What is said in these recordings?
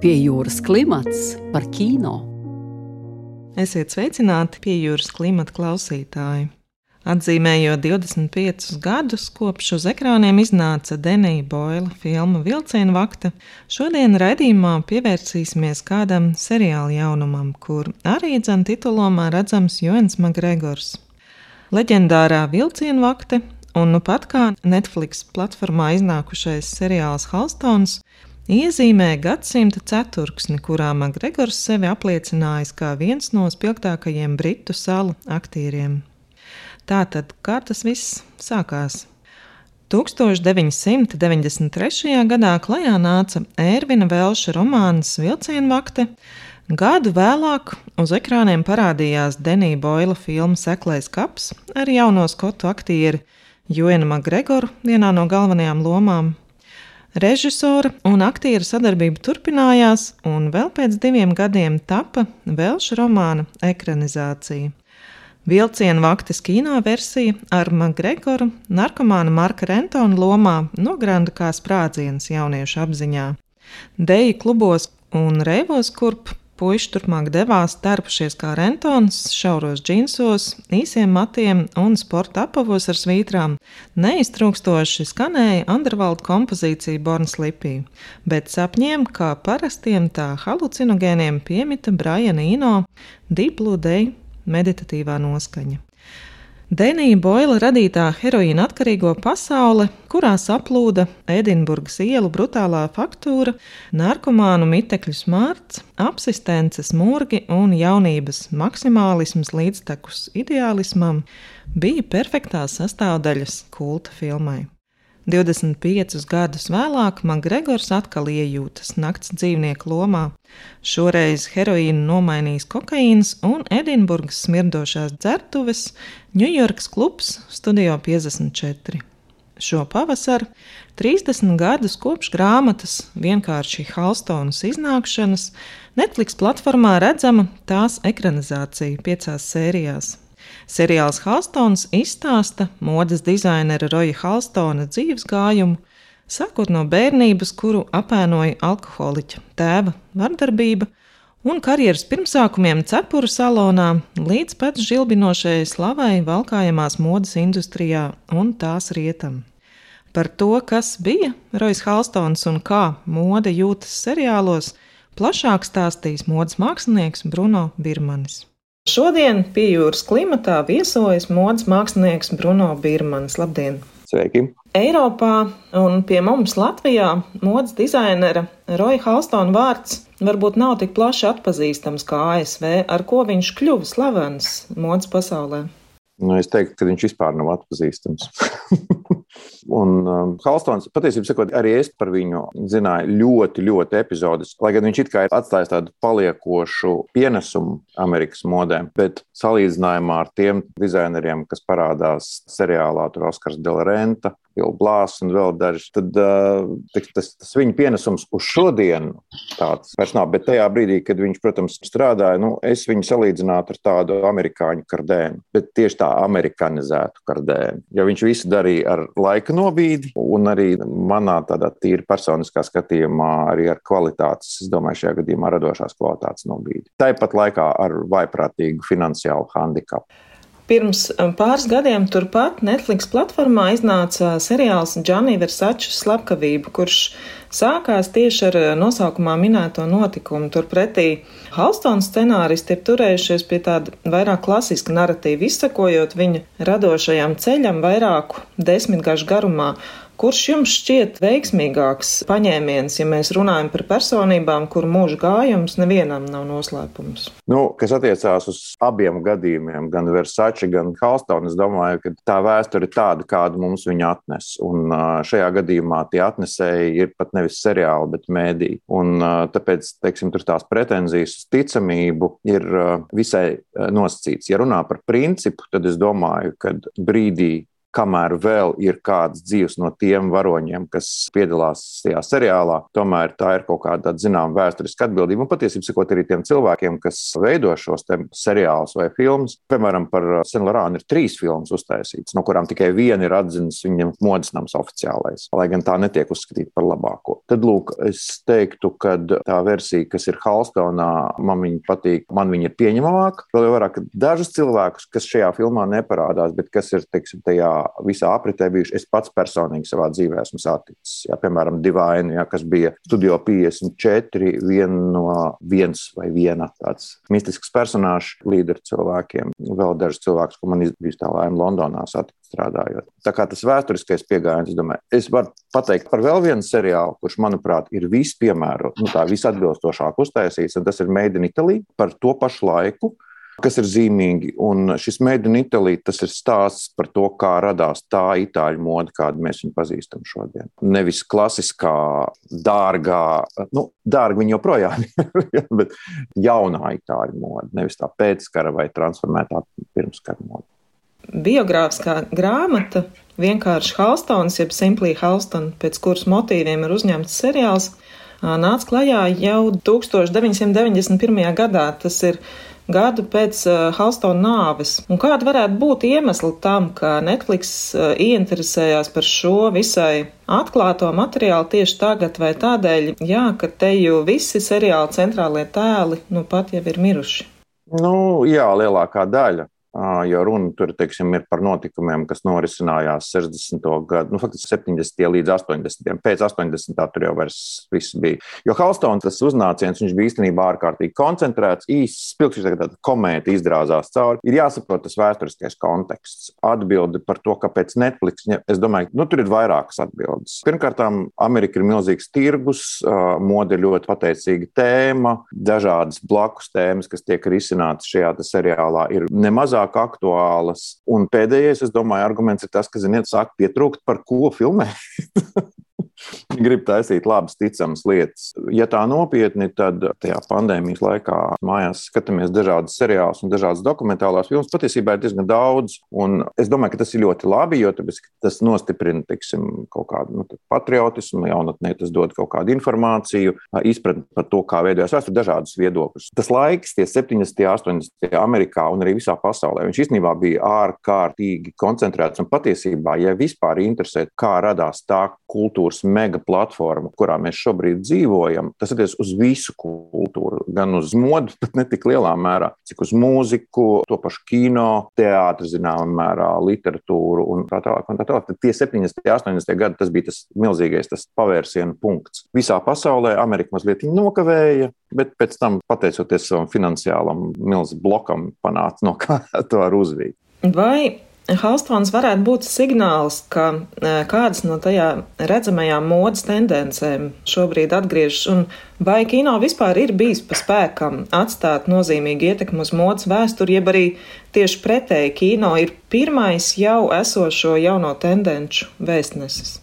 Pie jūras klimats par kino. Esiet sveicināti pie jūras klimata klausītāji. Atzīmējot 25 gadus, kopš uz ekrāniem iznāca Denija Boila filma Vilcienu vakta, šodien raidījumā pievērsīsimies kādam seriāla jaunumam, kur arī dzan titulomā redzams Joens Magregors. Leģendārā Vilcienu vakte un nu pat kā Netflix platformā iznākušais seriāls Halstons iezīmē gadsimta ceturksni, kurā Makgregors sevi apliecinājis kā viens no spilgtākajiem britu salu aktieriem. Tātad, kā tas viss sākās? 1993. gadā klajā nāca Ērvina Velša romāns Vilcienvakte. Gadu vēlāk uz ekrāniem parādījās Denija Boila filma Seklais kaps ar jauno skotu aktieru Joenu Makgregoru vienā no galvenajām lomām. Režisora un aktiera sadarbība turpinājās, un vēl pēc diviem gadiem tapa Velša romāna ekranizācija. Vilciena vaktes kino versija ar Makgregoru, narkomāna Marka Rentona lomā nogranda kā sprādziens jauniešu apziņā. Deju klubos un reivos, kurp Puiši turpmāk devās tarpušies kā rentons, šauros džinsos, īsiem matiem un sporta apavos ar svītrām. Neiztrūkstoši skanēja Undervalda kompozīcija Born Slippy, bet sapņiem, kā parastiem, tā halucinogēniem piemita Brian Eno Deep Blue Day meditatīvā noskaņa. Denija Boila radītā heroīna atkarīgo pasaule, kurā saplūda Edinburgas ielu brutālā faktūra, narkomānu mitekļu smārts, apsistences mūrgi un jaunības maksimālisms līdztekus ideālismam, bija perfektās sastāvdaļas kulta filmai. 25 gadus vēlāk Makgregors atkal iejūtas nakts dzīvnieku lomā. Šoreiz heroīnu nomainījis kokaīns un Edinburgas smirdošās dzertuves, Ņujorkas klubs Studio 54. Šo pavasaru, 30 gadus kopš grāmatas vienkārši Halstonas iznākšanas, Netflix platformā redzama tās ekranizācija piecās sērijās. Seriāls Halstons izstāsta modes dizainera Roja Halstona dzīves gājumu, sākot no bērnības, kuru apēnoja alkoholiķa tēva vardarbība, un karjeras pirmsākumiem cepuru salonā, līdz pat žilbinošajai slavai valkājamās modes industrijā un tās rietam. Par to, kas bija Rojas Halstons un kā mode jūtas seriālos, plašāk stāstīs modes mākslinieks Bruno Birmanis. Šodien pie jūras klimatā viesojas modes mākslinieks Bruno Birmans. Labdien! Sveiki! Eiropā un pie mums Latvijā modes dizainera Roja Halstona vārds varbūt nav tik plaši atpazīstams kā ASV, ar ko viņš kļuva slavens modes pasaulē. Nu, es teiktu, ka viņš vispār nav atpazīstams. un um, Halstons, patiesībā sakot, arī es par viņu zināju ļoti, ļoti epizodus. Lai gan viņš it kā ir atstājis tādu paliekošu pienesumu Amerikas modēm, bet salīdzinājumā ar tiem dizaineriem, kas parādās seriālā, tur Oskars Delarenta, Bill Blās un vēl daži, tad tas, tas viņa pienesums uz šodienu tāds vairs nav. Bet tajā brīdī, kad viņš, protams, strādāja, nu, es viņu salīdzinātu ar tādu amerikāņu kardēnu, bet tieši tā amerikanizētu kardēnu. Jo viņš visu darīja ar laika nobīdi un arī manā tādā tīri personiskā skatījumā arī ar kvalitātes, es domāju, šajā gadījumā radošās kvalitātes nobīdi. Tāpat laikā ar vaiprātīgu finansiālu handikapu. Pirms um, pāris gadiem turpat Netflix platformā iznāca seriāls Džanī Versačs slepkavība, kurš sākās tieši ar uh, nosaukumā minēto notikumu. Turpretī Halstona scenāristi ir turējušies pie tāda vairāk klasiska narratīva, izsakojot viņa radošajam ceļam vairāku desmitgažu garumā. Kurš jums šķiet veiksmīgāks paņēmiens, ja mēs runājam par personībām, kur mūža gājums nevienam nav noslēpums? Nu, kas attiecās uz abiem gadījumiem, gan Versace, gan Halstone, es domāju, ka tā vēsture ir tāda, kādu mums viņa atnes. Un šajā gadījumā tie atnesēji ir pat nevis seriāli, bet mēdī. Un tāpēc, teiksim, tur tās pretenzijas uz ticamību ir visai nosacīts. Ja runā par principu, tad es domāju, ka brīdī, kamēr vēl ir kāds dzīves no tiem varoņiem, kas piedalās tajā seriālā, tomēr tā ir kaut kāda zināmā vēsturiska atbildība. Un patiesībā sakot arī tiem cilvēkiem, kas veido šos seriālus vai filmas. Piemēram, par Senlorānu ir trīs filmas uztaisītas, no kurām tikai viena ir atzinis viņam modes nams oficiālais, lai gan tā netiek uzskatīta par labāko. Tad, lūk, es teiktu, ka tā versija, kas ir Halstonā, man viņa patīk, man viņa ir pieņemamāka. Vēl vairāk dažus cilvēkus, kas šajā filmā neparādās, bet kas ir, teiksim, tajā visā apritē bijuši, es pats personīgi savā dzīvē esmu saticis. Jā, piemēram, Divine, jā, kas bija Studio 54, vien no viens vai viena tāds mistisks personāžs līderu cilvēkiem. Vēl dažus cilvēkus, ko man izbijusi tā laime Londonā satikt strādājot. Tā kā tas vēsturiskais pieejams, es domāju, es varu pateikt par vēl vienu seriālu, kurš, manuprāt, ir vispiemērotākais, nu, tā visatbilstošāk uztaisīts, un tas ir Made in Italy par to pašu laiku kas ir zīmīgi. Un šis Made in Italy tas ir stāsts par to, kā radās tā itāļu mode, kādu mēs viņu pazīstam šodien. Nevis klasiskā, dārgā, nu, dārga viņa joprojām ir, bet jaunā itāļu mode, nevis tā pēckara vai transformētā pirmskara mode. Biogrāfiskā grāmata vienkārši Halstons, jeb Simply Halston, pēc kuras motīviem ir uzņemts seriāls, nāca klajā jau 1991. gadā. Tas ir gadu pēc uh, Halstona nāves. Un kāda varētu būt iemesli tam, ka Netflix uh, ieinteresējās par šo visai atklāto materiālu tieši tagad, vai tādēļ, jā, ka te jau visi seriāla centrālie tēli nu pat jau ir miruši? Nu, jā, lielākā daļa jo runa tur teiksim, ir par notikumiem, kas norisinājās 60. gadu, nu, faktiski 70. līdz 80. Pēc 80. tur jau vairs viss bija. Jo Halstons tas uznāciens, viņš bija īstenībā ārkārtīgi koncentrēts, īsts, spilgts, kā tāda komēta izdrāzās cauri. Ir jāsaprot tas vēsturiskais konteksts. Atbildi par to, kāpēc Netflix, es domāju, nu, tur ir vairākas atbildes. Pirmkārt, Amerika ir milzīgs tirgus, mode ir ļoti pateicīga tēma, dažādas blakus tēmas, kas tiek risinātas šajā seriālā, ir nemazāk mazāk aktuālas. Un pēdējais, es domāju, arguments ir tas, ka, ziniet, sāk pietrūkt, par ko filmēt. Grib taisīt labas, ticamas lietas. Ja tā nopietni, tad tajā pandēmijas laikā mājās skatāmies dažādas seriālus un dažādas dokumentālās filmas. Patiesībā ir diezgan daudz, un es domāju, ka tas ir ļoti labi, jo tas nostiprina teiksim, kaut kādu nu, patriotismu, jaunatnē tas dod kaut kādu informāciju, izpratni par to, kā veidojas vēsture, dažādus viedokļus. Tas laiks, tie 70, 80, Amerikā un arī visā pasaulē, viņš īstenībā bija ārkārtīgi koncentrēts un patiesībā, ja vispār interesē, kā radās tā kultūras mega platforma, kurā mēs šobrīd dzīvojam, tas attiecas uz visu kultūru, gan uz modu, bet ne tik lielā mērā, cik uz mūziku, to pašu kino, teātris, zināmā mērā, literatūru un tā tālāk. Un tā tālāk. Tad tie 70. un 80. gadi tas bija tas milzīgais tas pavērsienu punkts. Visā pasaulē Amerika mazliet nokavēja, bet pēc tam, pateicoties savam finansiālam milzu blokam, panāca no kā to var uzvīt. Vai Halstons varētu būt signāls, ka e, kādas no tajā redzamajām modes tendencēm šobrīd atgriežas, un vai kino vispār ir bijis pa spēkam atstāt nozīmīgu ietekmi uz modes vēsturi, jeb arī tieši pretēji kino ir pirmais jau esošo jauno tendenču vēstnesis.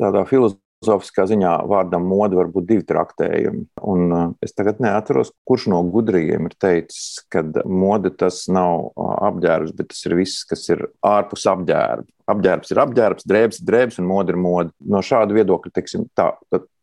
Tādā filozofijā filozofiskā ziņā vārdam mode var būt divi traktējumi. Un uh, es tagad neatceros, kurš no gudriem ir teicis, ka mode tas nav uh, apģērbs, bet tas ir viss, kas ir ārpus apģērba. Apģērbs ir apģērbs, drēbes ir drēbes un mode ir mode. No šāda viedokļa, teiksim, tā,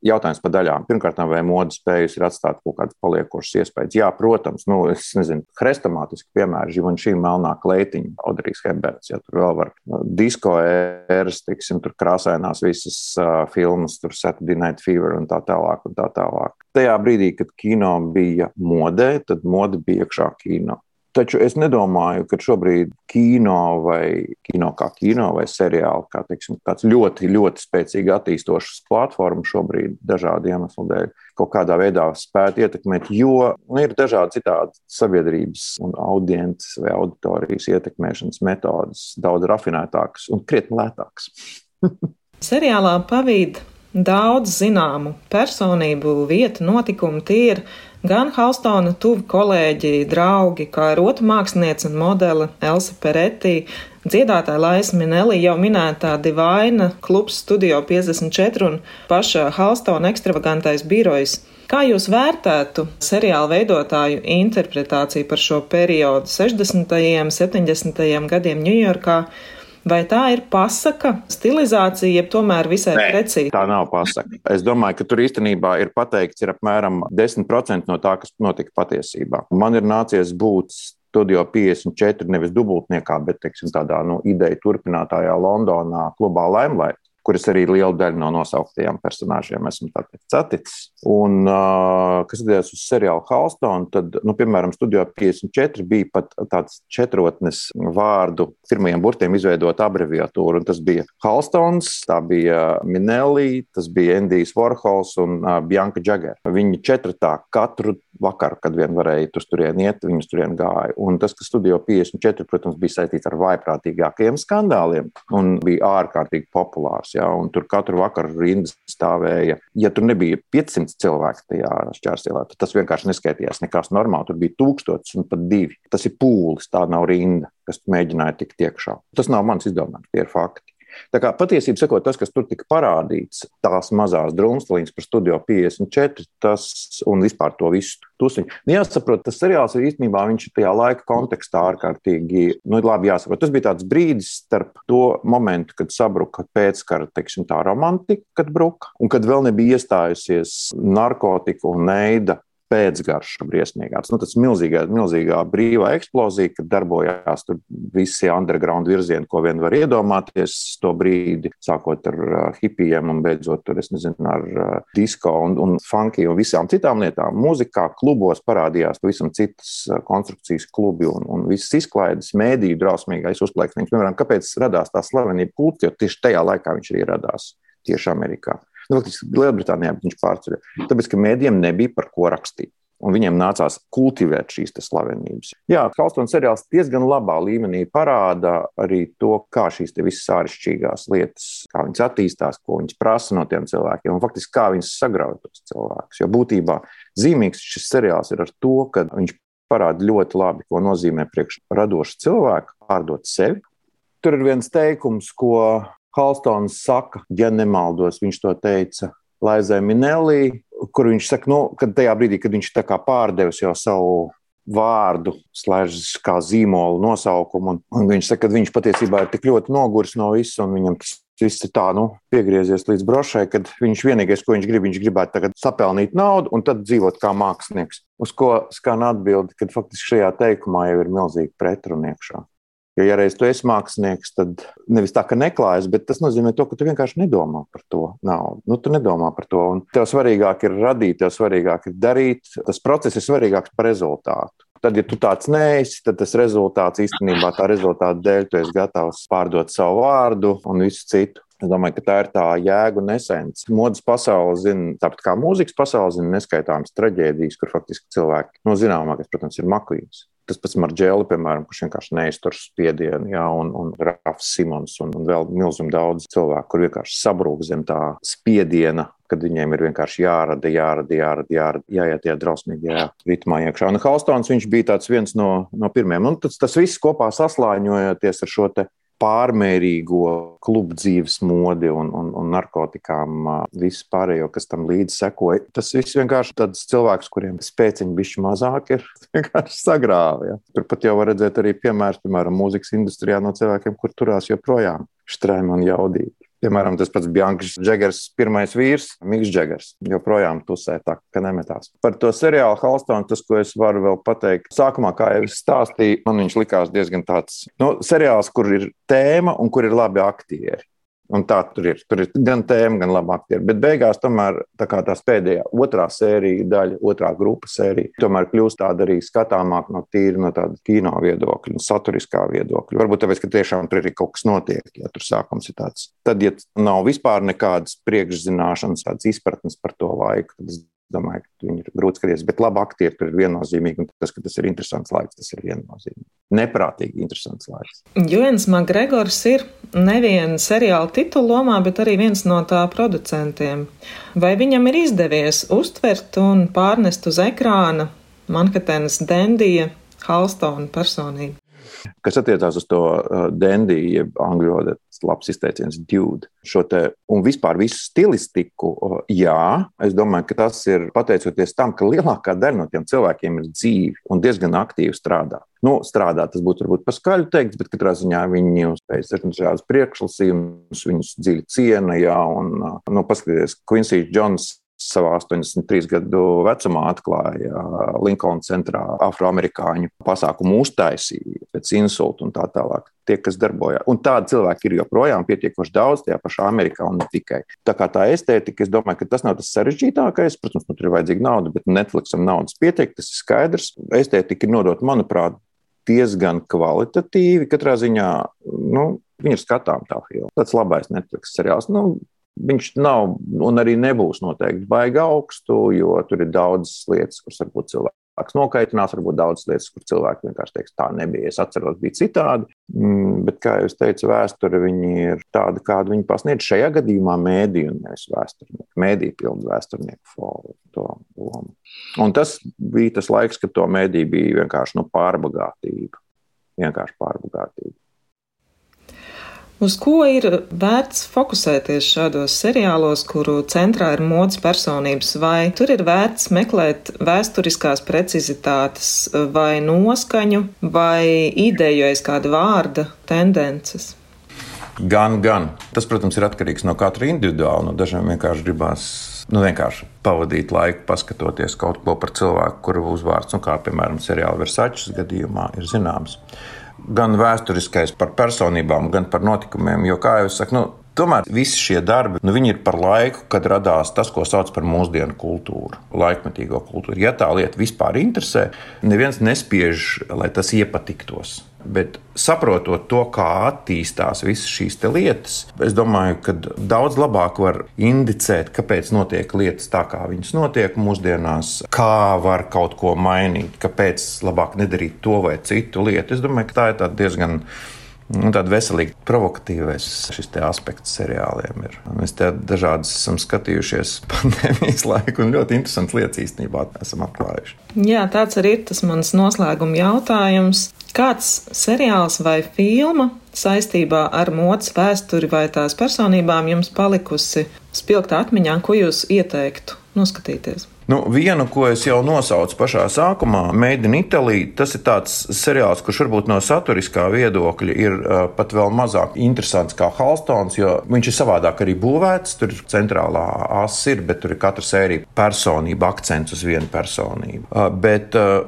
jautājums par daļām. Pirmkārt, vai mode spējas ir atstāt kaut kādas paliekošas iespējas? Jā, protams, nu, es nezinu, hrestomātiski, piemēram, Givenchy melnā kleitiņa, Audrijas Heberts, ja tur vēl var nu, disko ēras, teiksim, tur krāsainās visas uh, filmas, tur Saturday Night Fever un tā tālāk un tā tālāk. Tajā brīdī, kad kino bija modē, tad mode bija iekšā kino. Taču es nedomāju, ka šobrīd kino vai kino kā kino vai seriāli, kā teiksim, tāds ļoti, ļoti spēcīgi attīstošs platforma šobrīd dažādu iemeslu dēļ kaut kādā veidā spētu ietekmēt, jo nu, ir dažādi citādi sabiedrības un audiences vai auditorijas ietekmēšanas metodas, daudz rafinētākas un krietni lētākas. Seriālā pavīd daudz zināmu personību, vietu, notikumu. Tie ir Gan Halstona tuvi kolēģi, draugi, kā ir otra mākslinieca un modele Elsa Peretti, dziedātāja Laisa Minelli jau minētā Divaina, klubs Studio 54 un paša Halstona ekstravagantais birojs. Kā jūs vērtētu seriāla veidotāju interpretāciju par šo periodu 60. un 70. gadiem Ņujorkā? Vai tā ir pasaka, stilizācija, jeb tomēr visai Nē, precīzi? Tā nav pasaka. Es domāju, ka tur īstenībā ir pateikts ir apmēram 10% no tā, kas notika patiesībā. Man ir nācies būt Studio 54, nevis dubultniekā, bet teiksim, tādā nu, ideja turpinātājā Londonā, klubā Limelight kuras arī liela daļa no nosauktajiem personāžiem esmu saticis. Un, kas attiecas uz seriālu Halstonu, tad, nu, piemēram, studijā 54 bija pat tāds četrotnes vārdu pirmajiem burtiem izveidot abreviatūru. Tas bija Halstons, tā bija Minelli, tas bija Endijs Warhols un Bianca Jagger. Viņi četratā katru vakaru, kad vien varēja tur turien iet, viņus turien gāja. Un tas, kas studijā 54, protams, bija saistīts ar vaiprātīgākajiem skandāliem un bija ārkārtīgi populārs ja, tur katru vakaru rindas stāvēja. Ja tur nebija 500 cilvēku tajā šķērsielā, tad tas vienkārši neskaitījās nekas normāls. Tur bija tūkstotis un pat divi. Tas ir pūlis, tā nav rinda, kas mēģināja tikt iekšā. Tas nav mans izdomājums, tie ir fakti. Tā kā patiesībā sakot, tas, kas tur tika parādīts, tās mazās drumstalīņas par studio 54, tas un vispār to visu tusiņu. Nu, jāsaprot, tas seriāls ir īstenībā viņš ir tajā laika kontekstā ārkārtīgi, nu, labi jāsaprot. Tas bija tāds brīdis starp to momentu, kad sabruka pēckara, teiksim, tā romantika, kad bruka, un kad vēl nebija iestājusies narkotika un neida pēcgarša briesmīgāks. Nu, tas milzīgā, milzīgā brīvā eksplozija, kad darbojās visi underground virzieni, ko vien var iedomāties to brīdi, sākot ar uh, hipijiem un beidzot tur, nezinu, ar uh, disko un, un funky un visām citām lietām. Mūzikā, klubos parādījās pavisam citas uh, konstrukcijas klubi un, un visas izklaides, mēdīju drausmīgais uzplaiksnījums. Piemēram, kāpēc radās tā slavenība kults, jo tieši tajā laikā viņš arī radās tieši Amerikā. Nu, faktiski Lielbritānijā viņš pārceļ. Tāpēc, ka mēdījiem nebija par ko rakstīt. Un viņiem nācās kultivēt šīs slavenības. Jā, Kalstona seriāls diezgan labā līmenī parāda arī to, kā šīs visas āršķirīgās lietas, kā viņas attīstās, ko viņas prasa no tiem cilvēkiem, un faktiski kā viņas sagrauj tos cilvēkus. Jo būtībā zīmīgs šis seriāls ir ar to, ka viņš parāda ļoti labi, ko nozīmē priekš radošu cilvēku pārdot sevi. Tur ir viens teikums, ko Halstons saka, ja nemaldos, viņš to teica Laizai Minelī, kur viņš saka, nu, kad tajā brīdī, kad viņš tā kā pārdevis jau savu vārdu, slēdzas kā zīmolu nosaukumu, un, un viņš saka, ka viņš patiesībā ir tik ļoti noguris no visa, un viņam tas viss ir tā, nu, piegriezies līdz brošai, kad viņš vienīgais, ko viņš grib, viņš gribētu tagad sapelnīt naudu un tad dzīvot kā mākslinieks. Uz ko skan atbildi, kad faktiski šajā teikumā jau ir milzīgi pretruni iekšā. Jo, ja reiz tu esi mākslinieks, tad nevis tā, ka neklājas, bet tas nozīmē to, ka tu vienkārši nedomā par to naudu. Nu, tu nedomā par to. Un tev svarīgāk ir radīt, tev svarīgāk ir darīt. Tas process ir svarīgāks par rezultātu. Tad, ja tu tāds neesi, tad tas rezultāts īstenībā tā rezultāta dēļ tu esi gatavs pārdot savu vārdu un visu citu. Es domāju, ka tā ir tā jēga un esence. Modes pasaule zina, tāpat kā mūzikas pasaule zina neskaitāmas traģēdijas, kur faktiski cilvēki, no nu, zināmākais, protams, ir makvīns. Tas pats Marģēlis, piemēram, kurš vienkārši neiztur spiedienu, jā, un, un Rafs Simons, un, un vēl milzīgi daudz cilvēku, kur vienkārši sabrūk zem tā spiediena, kad viņiem ir vienkārši jārada, jārada, jārada, jārada jāiet tajā drausmīgajā ritmā iekšā. Un Halstons viņš bija viens no, no pirmajiem. Un tas, tas viss kopā saslāņojoties ar šo pārmērīgo klubu dzīves modi un, un, un narkotikām, visu pārējo, kas tam līdzi sekoja. Tas viss vienkārši tāds cilvēks, kuriem spēciņi bišķi mazāk ir, vienkārši sagrāva. Ja. Turpat jau var redzēt arī piemērs, piemēram, mūzikas industrijā no cilvēkiem, kur turās joprojām štrēmi un jaudīgi. Piemēram, tas pats Biankas Džegers, pirmais vīrs, Mikls Džegers, joprojām tusē tā, ka nemetās. Par to seriālu Halstonu, tas, ko es varu vēl pateikt, sākumā, kā jau es stāstīju, man viņš likās diezgan tāds, nu, seriāls, kur ir tēma un kur ir labi aktieri. Un tā tur ir. Tur ir gan tēma, gan laba aktieri. Bet beigās, tomēr, tā tās pēdējā, otrā sērija daļa, otrā grupa sērija, tomēr kļūst tāda arī skatāmāk no tīra, no tāda kino viedokļa, no saturiskā viedokļa. Varbūt tāpēc, ka tiešām tur ir kaut kas notiek, ja tur sākums ir tāds. Tad, ja nav vispār nekādas priekšzināšanas, tādas izpratnes par to laiku, tad es domāju, ka viņi ir grūti skatīties. Bet labi, aktieri tur ir viennozīmīgi. Un tas, ka tas ir interesants laiks, tas ir viennozīmīgi. Neprātīgi interesants laiks. Juens Makgregors ir nevien seriāla titula lomā, bet arī viens no tā producentiem. Vai viņam ir izdevies uztvert un pārnest uz ekrāna Manhattanas Dendija Halstona personību? Kas attiecās uz to uh, Dendiju, jeb angļu valodā labs izteiciens, dude. Šo te un vispār visu stilistiku, jā, es domāju, ka tas ir pateicoties tam, ka lielākā daļa no tiem cilvēkiem ir dzīvi un diezgan aktīvi strādā. Nu, strādāt, tas būtu varbūt paskaļi teikts, bet katrā ziņā viņi spēj dažādas priekšlasījumus, viņus dziļi ciena, jā, un, nu, paskatieties, Quincy Jones savā 83 gadu vecumā atklāja Linkolna centrā afroamerikāņu pasākumu uztaisīja pēc insulta un tā tālāk. Tie, kas darbojās. Un tādi cilvēki ir joprojām pietiekoši daudz tajā pašā Amerikā un ne tikai. Tā kā tā estētika, es domāju, ka tas nav tas sarežģītākais. Protams, nu, tur ir vajadzīga nauda, bet Netflixam naudas pietiek, tas ir skaidrs. Estētika ir nodota, manuprāt, diezgan kvalitatīvi. Katrā ziņā, nu, viņi ir skatām tā filma. Tas labais Netflix seriāls. Nu, Viņš nav un arī nebūs noteikti baigi augstu, jo tur ir daudzas lietas, kuras varbūt cilvēks nokaitinās, varbūt daudzas lietas, kur cilvēki vienkārši teiks, tā nebija. Es atceros, bija citādi. Mm, bet, kā jau teicu, vēsture ir tāda, kādu viņi pasniedz šajā gadījumā mēdīju, nevis vēsturnieku. Mēdīja pilna vēsturnieku lomu. Un tas bija tas laiks, kad to mēdīju bija vienkārši nu, pārbagātība. Vienkārši pārbagātība. Uz ko ir vērts fokusēties šādos seriālos, kuru centrā ir modes personības, vai tur ir vērts meklēt vēsturiskās precizitātes, vai noskaņu, vai ideju aiz kāda vārda tendences? Gan, gan. Tas, protams, ir atkarīgs no katra individuāla. No dažiem vienkārši gribās nu, vienkārši pavadīt laiku, paskatoties kaut ko par cilvēku, kura uzvārds, nu, kā piemēram seriāla Versačs gadījumā, ir zināms gan vēsturiskais par personībām, gan par notikumiem. Jo, kā jau es saku, nu, Tomēr visi šie darbi nu, ir par laiku, kad radās tas, ko sauc par mūsdienu kultūru, laikmetīgo kultūru. Ja tā lieta vispār interesē, neviens nespiež, lai tas iepatiktos. Bet saprotot to, kā attīstās visas šīs lietas, es domāju, ka daudz labāk var indicēt, kāpēc notiek lietas tā, kā viņas notiek mūsdienās, kā var kaut ko mainīt, kāpēc labāk nedarīt to vai citu lietu. Es domāju, ka tā ir diezgan Nu, Tāda veselīga, provokatīvais šis aspekts seriāliem ir. Mēs te dažādas esam skatījušies pandēmijas laiku, un ļoti interesantas lietas īstenībā esam atklājuši. Jā, tāds arī ir tas mans noslēguma jautājums. Kāds seriāls vai filma saistībā ar modes vēsturi vai tās personībām jums palikusi spilgtā atmiņā, ko jūs ieteiktu noskatīties? Nu, vienu, ko es jau nosaucu pašā sākumā, Made in Italy, tas ir tāds seriāls, kurš varbūt no saturiskā viedokļa ir uh, pat vēl mazāk interesants kā Halstons, jo viņš ir savādāk arī būvēts. Tur centrālā asa ir, bet tur ir katra sērija personība, akcents uz vienu personību. Uh, bet uh,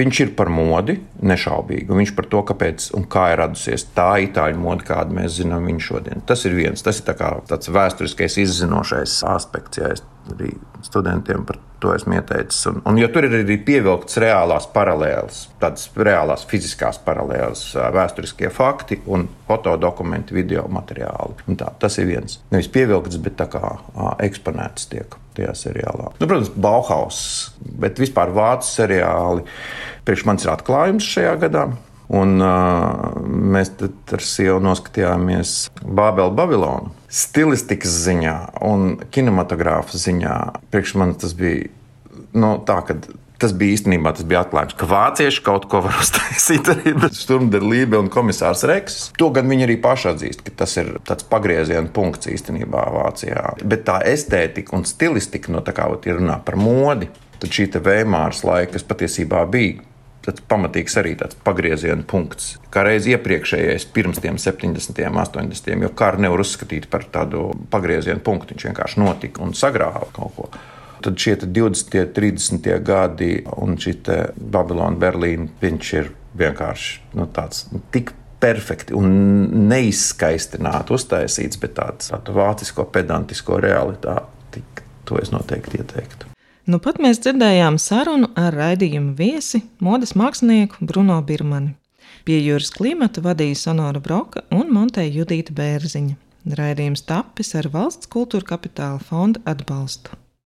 viņš ir par modi, nešaubīgi. Viņš par to, kāpēc un kā ir radusies tā itāļu mode, kādu mēs zinām viņu šodien. Tas ir viens, tas ir tā tāds vēsturiskais izzinošais aspekts. Ja arī studentiem par to esmu ieteicis. Un, un, jo tur ir arī pievilktas reālās paralēlas, tādas reālās fiziskās paralēlas, vēsturiskie fakti un fotodokumenti, video materiāli. Tā, tas ir viens. Nevis pievilkts, bet tā kā eksponēts tiek tajā seriālā. Nu, protams, Bauhaus, bet vispār vācu seriāli. Priekš manis ir atklājums šajā gadā. Un, uh, mēs ar sievu noskatījāmies Bābeli Babilonu. Stilistikas ziņā un kinematogrāfa ziņā priekš manis tas bija nu, tā, ka Tas bija īstenībā tas bija atklājums, ka vācieši kaut ko var uztaisīt arī bez Sturmderlībe un komisārs Reks. To gan viņi arī paši atzīst, ka tas ir tāds pagrieziena punkts īstenībā Vācijā. Bet tā estētika un stilistika, no tā kā ir runā par modi, tad šī Veimāras laika, patiesībā bija tāds pamatīgs arī tāds pagrieziena punkts. Kā reiz iepriekšējais, pirms tiem 70, 80, jo karu nevar uzskatīt par tādu pagrieziena punktu. Viņš vienkārši notika un sagrāva kaut ko. Tad šie 20, 30 gadi un šī Babilona, Berlīna, viņš ir vienkārši nu, tāds tik perfekti un neizskaistināti uztaisīts, bet tāds tādu vācisko, pedantisko realitāti. To es noteikti ieteiktu. Nu pat mēs dzirdējām sarunu ar raidījumu viesi, modes mākslinieku Bruno Birmani. Pie jūras klimata vadīja Sonora Broka un Monteja Judīta Bērziņa. Raidījums tapis ar valsts kultūra kapitāla fonda atbalstu.